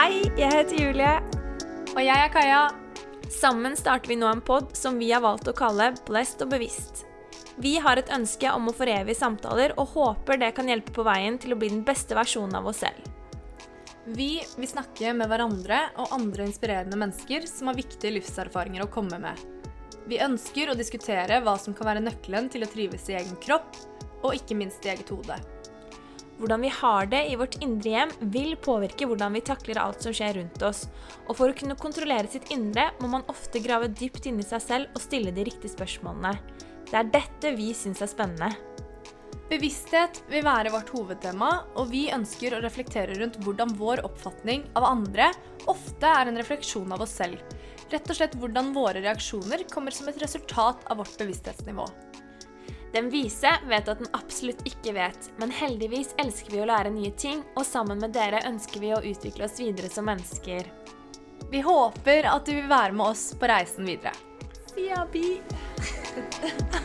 Hei, jeg heter Julie. Og jeg er Kaja. Sammen starter vi nå en pod som vi har valgt å kalle Blest og bevisst. Vi har et ønske om å forevige samtaler, og håper det kan hjelpe på veien til å bli den beste versjonen av oss selv. Vi vil snakke med hverandre og andre inspirerende mennesker som har viktige livserfaringer å komme med. Vi ønsker å diskutere hva som kan være nøkkelen til å trives i egen kropp, og ikke minst i eget hode. Hvordan vi har det i vårt indre hjem, vil påvirke hvordan vi takler alt som skjer rundt oss. Og for å kunne kontrollere sitt indre, må man ofte grave dypt inni seg selv og stille de riktige spørsmålene. Det er dette vi syns er spennende. Bevissthet vil være vårt hovedtema, og vi ønsker å reflektere rundt hvordan vår oppfatning av andre ofte er en refleksjon av oss selv. Rett og slett hvordan våre reaksjoner kommer som et resultat av vårt bevissthetsnivå. Den vise vet at den absolutt ikke vet, men heldigvis elsker vi å lære nye ting, og sammen med dere ønsker vi å utvikle oss videre som mennesker. Vi håper at du vil være med oss på reisen videre. Siabi!